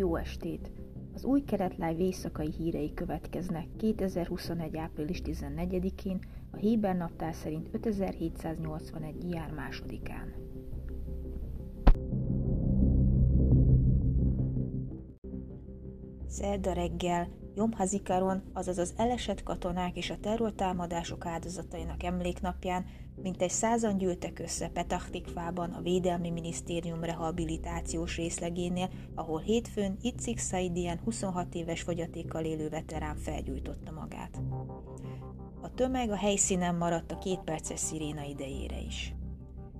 Jó estét! Az új Kelet Live éjszakai hírei következnek 2021. április 14-én, a Héber naptár szerint 5781. jár másodikán. Szerda reggel Jom Hazikaron, azaz az elesett katonák és a terrortámadások áldozatainak emléknapján mintegy százan gyűltek össze Petachtikfában a Védelmi Minisztérium rehabilitációs részlegénél, ahol hétfőn Itzik Saidian 26 éves fogyatékkal élő veterán felgyújtotta magát. A tömeg a helyszínen maradt a két perces sziréna idejére is.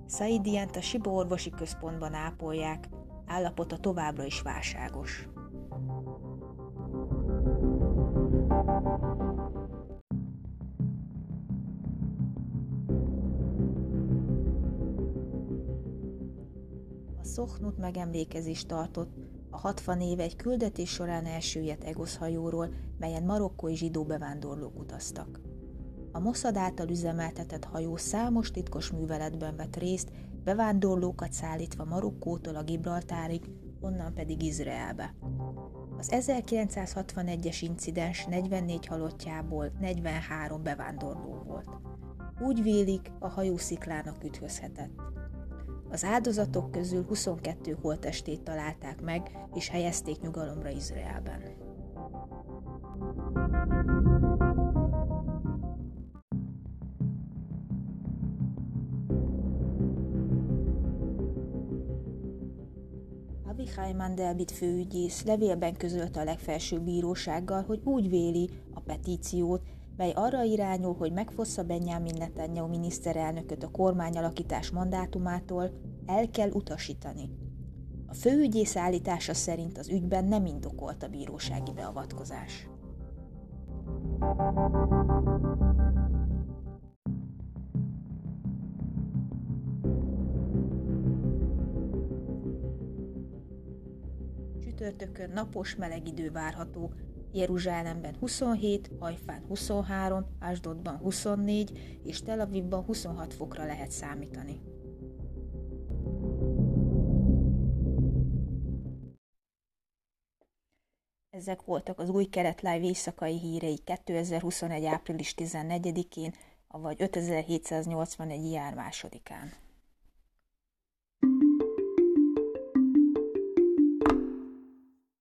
Saidiant a Sibo orvosi központban ápolják, állapota továbbra is válságos. A Szochnut megemlékezést tartott, a 60 éve egy küldetés során elsüllyedt Egosz hajóról, melyen marokkói zsidó bevándorlók utaztak. A Mossad által üzemeltetett hajó számos titkos műveletben vett részt, bevándorlókat szállítva Marokkótól a Gibraltárig, onnan pedig Izraelbe. Az 1961-es incidens 44 halottjából 43 bevándorló volt. Úgy vélik, a hajó sziklának üthözhetett. Az áldozatok közül 22 holtestét találták meg, és helyezték nyugalomra Izraelben. Avichai Mandelbit főügyész levélben közölte a legfelsőbb bírósággal, hogy úgy véli a petíciót, mely arra irányul, hogy megfossza Benjamin Netanyahu miniszterelnököt a kormányalakítás mandátumától, el kell utasítani. A főügyész állítása szerint az ügyben nem indokolt a bírósági beavatkozás. Csütörtökön napos meleg idő várható, Jeruzsálemben 27, Hajfán 23, Ásdodban 24 és Tel Avivban 26 fokra lehet számítani. Ezek voltak az új Keret Live éjszakai hírei 2021. április 14-én, avagy 5781. jár másodikán.